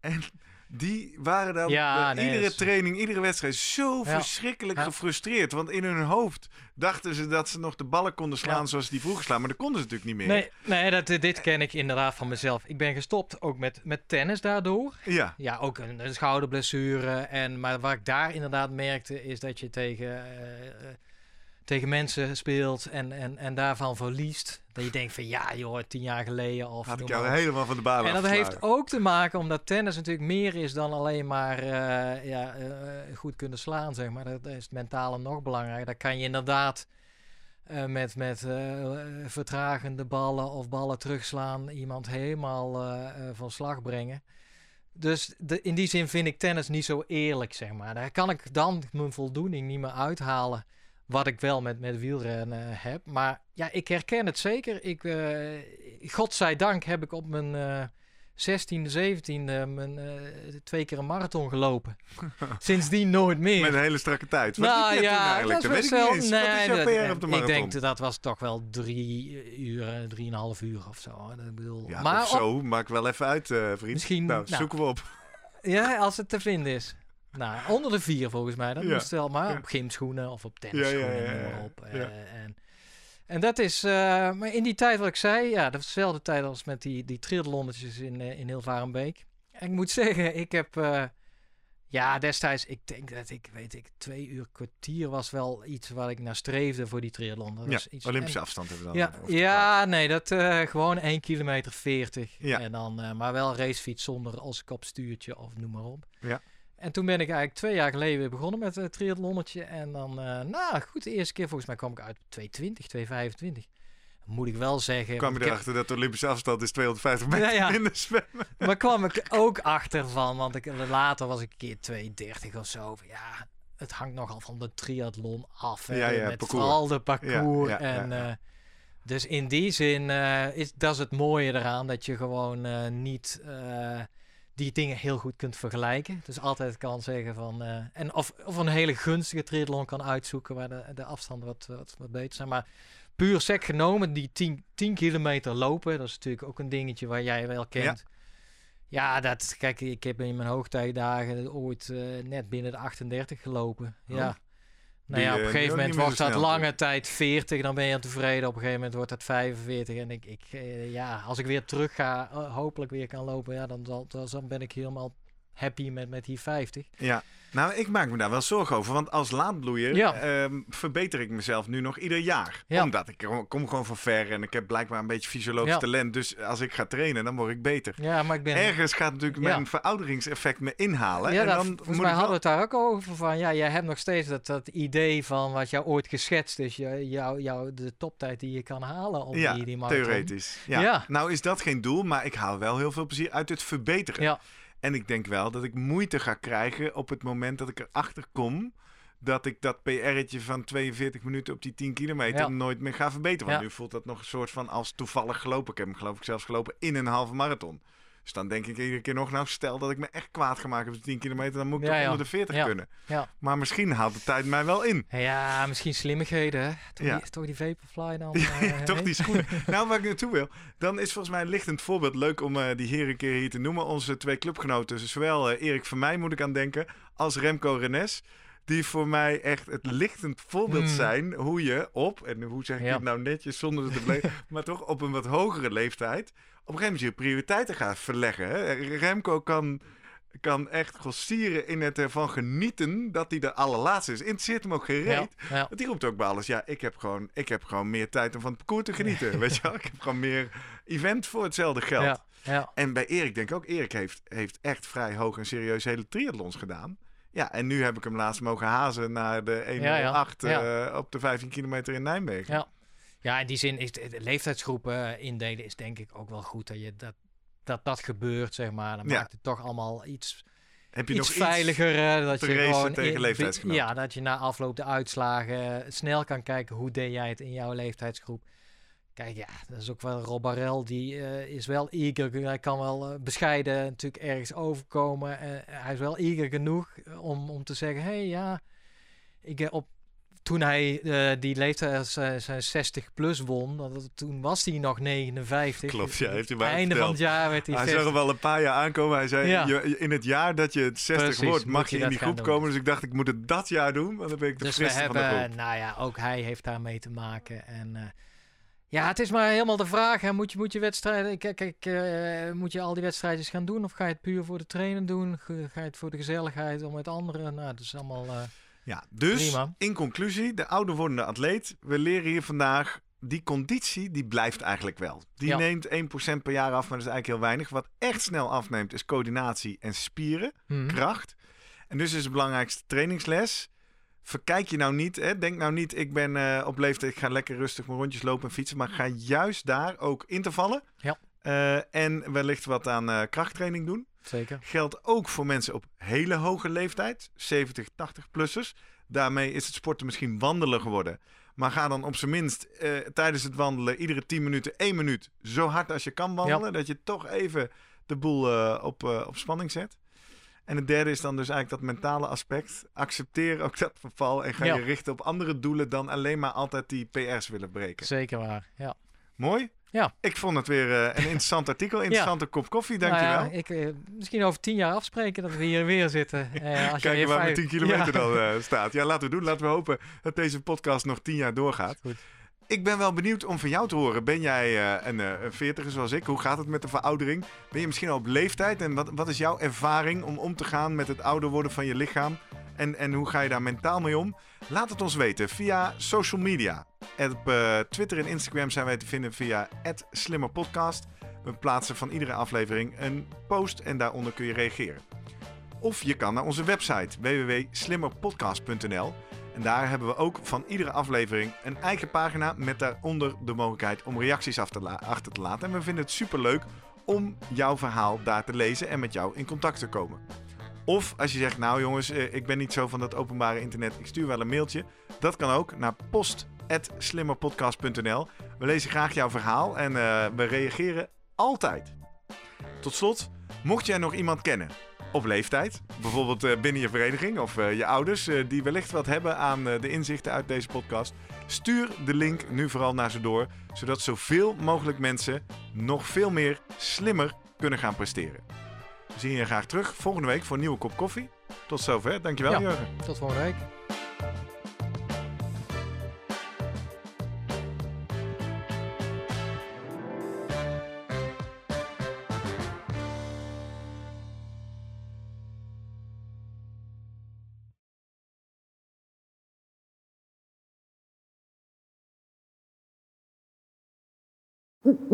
En die waren dan Ja, bij nee, iedere training, iedere wedstrijd zo Ja. verschrikkelijk Ja. gefrustreerd. Want in hun hoofd dachten ze dat ze nog de ballen konden slaan zoals die vroeger slaan. Maar dat konden ze natuurlijk niet meer. Nee, nee dat, dit ken ik inderdaad van mezelf. Ik ben gestopt ook met, met tennis daardoor. Ja, Ja, ook een, een schouderblessure. En, maar wat ik daar inderdaad merkte, is dat je tegen, eh, eh, tegen mensen speelt en, en, en daarvan verliest. Dat je denkt van ja joh, tien jaar geleden of had ik jou helemaal van de baan En dat heeft ook te maken omdat tennis natuurlijk meer is dan alleen maar eh, ja, eh, goed kunnen slaan, zeg maar. Dat is het mentale nog belangrijker. Daar kan je inderdaad eh, met, met vertragende ballen of ballen terugslaan iemand helemaal van slag brengen. Dus de, in die zin vind ik tennis niet zo eerlijk, zeg maar. Daar kan ik dan mijn voldoening niet meer uithalen. Wat ik wel met, met wielrennen heb. Maar ja, ik herken het zeker. Ik, eh godzijdank heb ik op mijn eh 16e, 17e mijn, eh, twee keer een marathon gelopen. Sindsdien nooit meer. Met een hele strakke tijd. Wat nou ja, eigenlijk? dat Dat is weet ik best niet wel. eens. Wat is jouw dat- PR op de ik marathon? denk dat dat was toch wel drie uur, drieënhalf uur of zo. Ik bedoel, Ja, maar of op- zo. Maak wel even uit, eh, vriend. Misschien- nou, nou. zoeken we op. Ja, als het te vinden is. Nou, onder de vier volgens mij. Dat Ja. moest wel, maar op gymschoenen of op tennisschoenen, op. Eh, en, en dat is, eh, maar in die tijd wat ik zei, ja, dat was dezelfde tijd als met die, die triathlonnetjes in, eh in Hilvarenbeek. En ik moet zeggen, ik heb, ja, destijds, ik denk dat ik, weet ik, twee uur kwartier was wel iets waar ik naar streefde voor die triathlon. Dat Ja, was iets, Olympische en- afstand hebben we dan. ja, ja, nee, dat gewoon 1 kilometer 40. Ja. En dan, maar wel racefiets zonder als ik op stuurtje of noem maar op. Ja. En toen ben ik eigenlijk twee jaar geleden weer begonnen met het triathlonnetje. En dan, eh, nou goed, de eerste keer volgens mij kwam ik uit op 220, 225. Moet ik wel zeggen. kwam je heb- erachter dat de Olympische afstand is 250 meter Ja, ja. minder zwemmen? Maar kwam ik ook achter van, want ik, later was ik een keer 230 of zo. Ja, het hangt nogal van de triathlon af. Hè, Ja, ja, met parcours. vooral de parcours. Ja, en, eh, dus in die zin eh, is dat is het mooie eraan. Dat je gewoon eh, niet eh, die dingen heel goed kunt vergelijken. Dus altijd kan zeggen van... eh, en of, of een hele gunstige triathlon kan uitzoeken... waar de, de afstanden wat, wat, wat beter zijn. Maar puur sec genomen, die 10, 10 kilometer lopen... dat is natuurlijk ook een dingetje waar jij wel kent. Ja, dat, kijk, ik heb in mijn hoogtijdagen ooit eh, net binnen de 38 gelopen. Ja. Nou ja, op eh, een die gegeven moment wordt dat lange tijd 40, dan ben je tevreden. Op een gegeven moment wordt dat 45. En ik, ik eh, ja, als ik weer terug ga, eh, hopelijk weer kan lopen, ja, dan, dan, dan ben ik helemaal happy met, met die 50. Ja, nou, ik maak me daar wel zorgen over. Want als laadbloeier Ja. ehm, verbeter ik mezelf nu nog ieder jaar. Ja. Omdat ik kom- gewoon van ver en ik heb blijkbaar een beetje fysiologisch Ja. talent. Dus als ik ga trainen, dan word ik beter. Ja, maar ik ben... Ergens gaat natuurlijk mijn verouderingseffect me inhalen. Ja, en dan volgens moet mij hadden we het daar ook over van. Ja, jij hebt nog steeds dat, dat idee van wat jou ooit geschetst is. Jou, jou, de toptijd die je kan halen op Ja, die, die marathon. theoretisch. Ja. Ja. Nou is dat geen doel, maar ik haal wel heel veel plezier uit het verbeteren. Ja, En ik denk wel dat ik moeite ga krijgen op het moment dat ik erachter kom dat ik dat PR'tje van 42 minuten op die 10 kilometer Ja. nooit meer ga verbeteren. Want Ja. nu voelt dat nog een soort van als toevallig gelopen. Ik heb hem geloof ik zelfs gelopen in een halve marathon. Dus dan denk ik iedere keer nog, nou stel dat ik me echt kwaad ga maken op de 10 kilometer, dan moet ik Ja, toch onder de 40 Ja. kunnen. ja. Maar misschien haalt de tijd mij wel in. Ja, misschien slimmigheden, hè? Toch, Ja. die, toch die Vaporfly dan? Eh, toch die schoenen. nou, waar ik naartoe wil. Dan is volgens mij een lichtend voorbeeld leuk om eh, die heren een keer hier te noemen. Onze twee clubgenoten, zowel eh, Erik van mij moet ik aan denken, als Remco Renes. Die voor mij echt het lichtend voorbeeld Mm. zijn hoe je op, en hoe zeg ik Ja. het nou netjes zonder het te beleven, maar toch op een wat hogere leeftijd, op een gegeven moment je prioriteiten gaat verleggen. Hè? Remco kan, kan echt grossieren in het ervan genieten dat hij de allerlaatste is. Interesseert hem ook geen reet. Ja, ja. Want die roept ook bij alles, ja, ik heb gewoon, ik heb gewoon meer tijd om van het parcours te genieten. Weet je wel? Ik heb gewoon meer event voor hetzelfde geld. Ja, ja. En bij Erik denk ik ook, Erik heeft, heeft echt vrij hoog en serieus hele triathlons gedaan. Ja, en nu heb ik hem laatst mogen hazen naar de 108 Ja, ja. eh, op de 15 kilometer in Nijmegen. Ja. Ja, in die zin is de, de leeftijdsgroepen indelen is denk ik ook wel goed dat je dat dat, dat gebeurt, zeg maar. Dan maakt het toch allemaal iets, Heb je iets nog veiliger. eh, dat je gewoon tegen leeftijdsgenoten? Ja, dat je na afloop de uitslagen eh, snel kan kijken hoe deed jij het in jouw leeftijdsgroep. Kijk, ja, dat is ook wel Rob Barrel, die eh, is wel eager. Hij kan wel eh, bescheiden natuurlijk ergens overkomen. Eh, hij is wel eager genoeg om, om te zeggen, hé hey, ja, ik, op, toen hij die leeftijd zijn, zijn 60 plus won, dat, toen was hij nog 59. Klopt, ja, heeft hij mij Einde van het jaar werd hij, Hij 60. zag hem wel een paar jaar aankomen. Hij zei, Ja. je, in het jaar dat je het 60 Precies, wordt, mag je je in die groep doen. komen. Dus ik dacht, ik moet het dat jaar doen. Want dan ben ik de Dus we friste van de hebben, groep. nou ja, ook hij heeft daarmee te maken. En ja, het is maar helemaal de vraag. Hè. Moet, je, moet je wedstrijden, kijk, kijk eh, moet je al die wedstrijdjes gaan doen? Of ga je het puur voor de trainen doen? Ga je het voor de gezelligheid om met anderen? Nou, dat is allemaal... eh, Ja, dus Prima. in conclusie, de ouder wordende atleet. We leren hier vandaag, die conditie die blijft eigenlijk wel. Die Ja. neemt 1% per jaar af, maar dat is eigenlijk heel weinig. Wat echt snel afneemt is coördinatie en spieren. mhm. kracht. En dus is de belangrijkste trainingsles. Verkijk je nou niet, hè? denk nou niet, ik ben eh, op leeftijd, ik ga lekker rustig mijn rondjes lopen en fietsen. Maar ga juist daar ook intervallen. Ja. Eh, en wellicht wat aan eh, krachttraining doen. Zeker. Geldt ook voor mensen op hele hoge leeftijd, 70, 80-plussers. Daarmee is het sporten misschien wandelen geworden. Maar ga dan op zijn minst tijdens het wandelen iedere 10 minuten, 1 minuut zo hard als je kan wandelen. Dat je toch even de boel op, op spanning zet. En het derde is dan dus eigenlijk dat mentale aspect. Accepteer ook dat verval en ga Ja. je richten op andere doelen dan alleen maar altijd die PR's willen breken. Zeker waar, ja. Mooi? Ja. Ik vond het weer eh, een interessant artikel, interessante kop koffie, dankjewel. Nou ja, ik, eh, misschien over tien jaar afspreken dat we hier weer zitten. Eh, als Kijken waar vijf- 10 kilometer Ja. dan staat. Ja, laten we doen. Laten we hopen dat deze podcast nog 10 jaar doorgaat. Goed. Ik ben wel benieuwd om van jou te horen. Ben jij eh, een, eh, een veertiger zoals ik? Hoe gaat het met de veroudering? Ben je misschien al op leeftijd? En wat, wat is jouw ervaring om om te gaan met het ouder worden van je lichaam? En, en hoe ga je daar mentaal mee om? Laat het ons weten via social media. Op eh, Twitter en Instagram zijn wij te vinden via @slimmerpodcast. We plaatsen van iedere aflevering een post en daaronder kun je reageren. Of je kan naar onze website www.slimmerpodcast.nl. En daar hebben we ook van iedere aflevering een eigen pagina met daaronder de mogelijkheid om reacties achter te laten. En we vinden het superleuk om jouw verhaal daar te lezen en met jou in contact te komen. Of als je zegt, nou jongens, eh, ik ben niet zo van dat openbare internet, ik stuur wel een mailtje. Dat kan ook naar post.slimmerpodcast.nl. We lezen graag jouw verhaal en eh, we reageren altijd. Tot slot, mocht jij nog iemand kennen op leeftijd, bijvoorbeeld eh, binnen je vereniging of eh, je ouders, eh, die wellicht wat hebben aan de inzichten uit deze podcast, stuur de link nu vooral naar ze door, zodat zoveel mogelijk mensen nog veel meer slimmer kunnen gaan presteren. We zien je graag terug volgende week voor een nieuwe kop koffie. Tot zover. Dankjewel, Ja. Jurgen. Tot volgende week.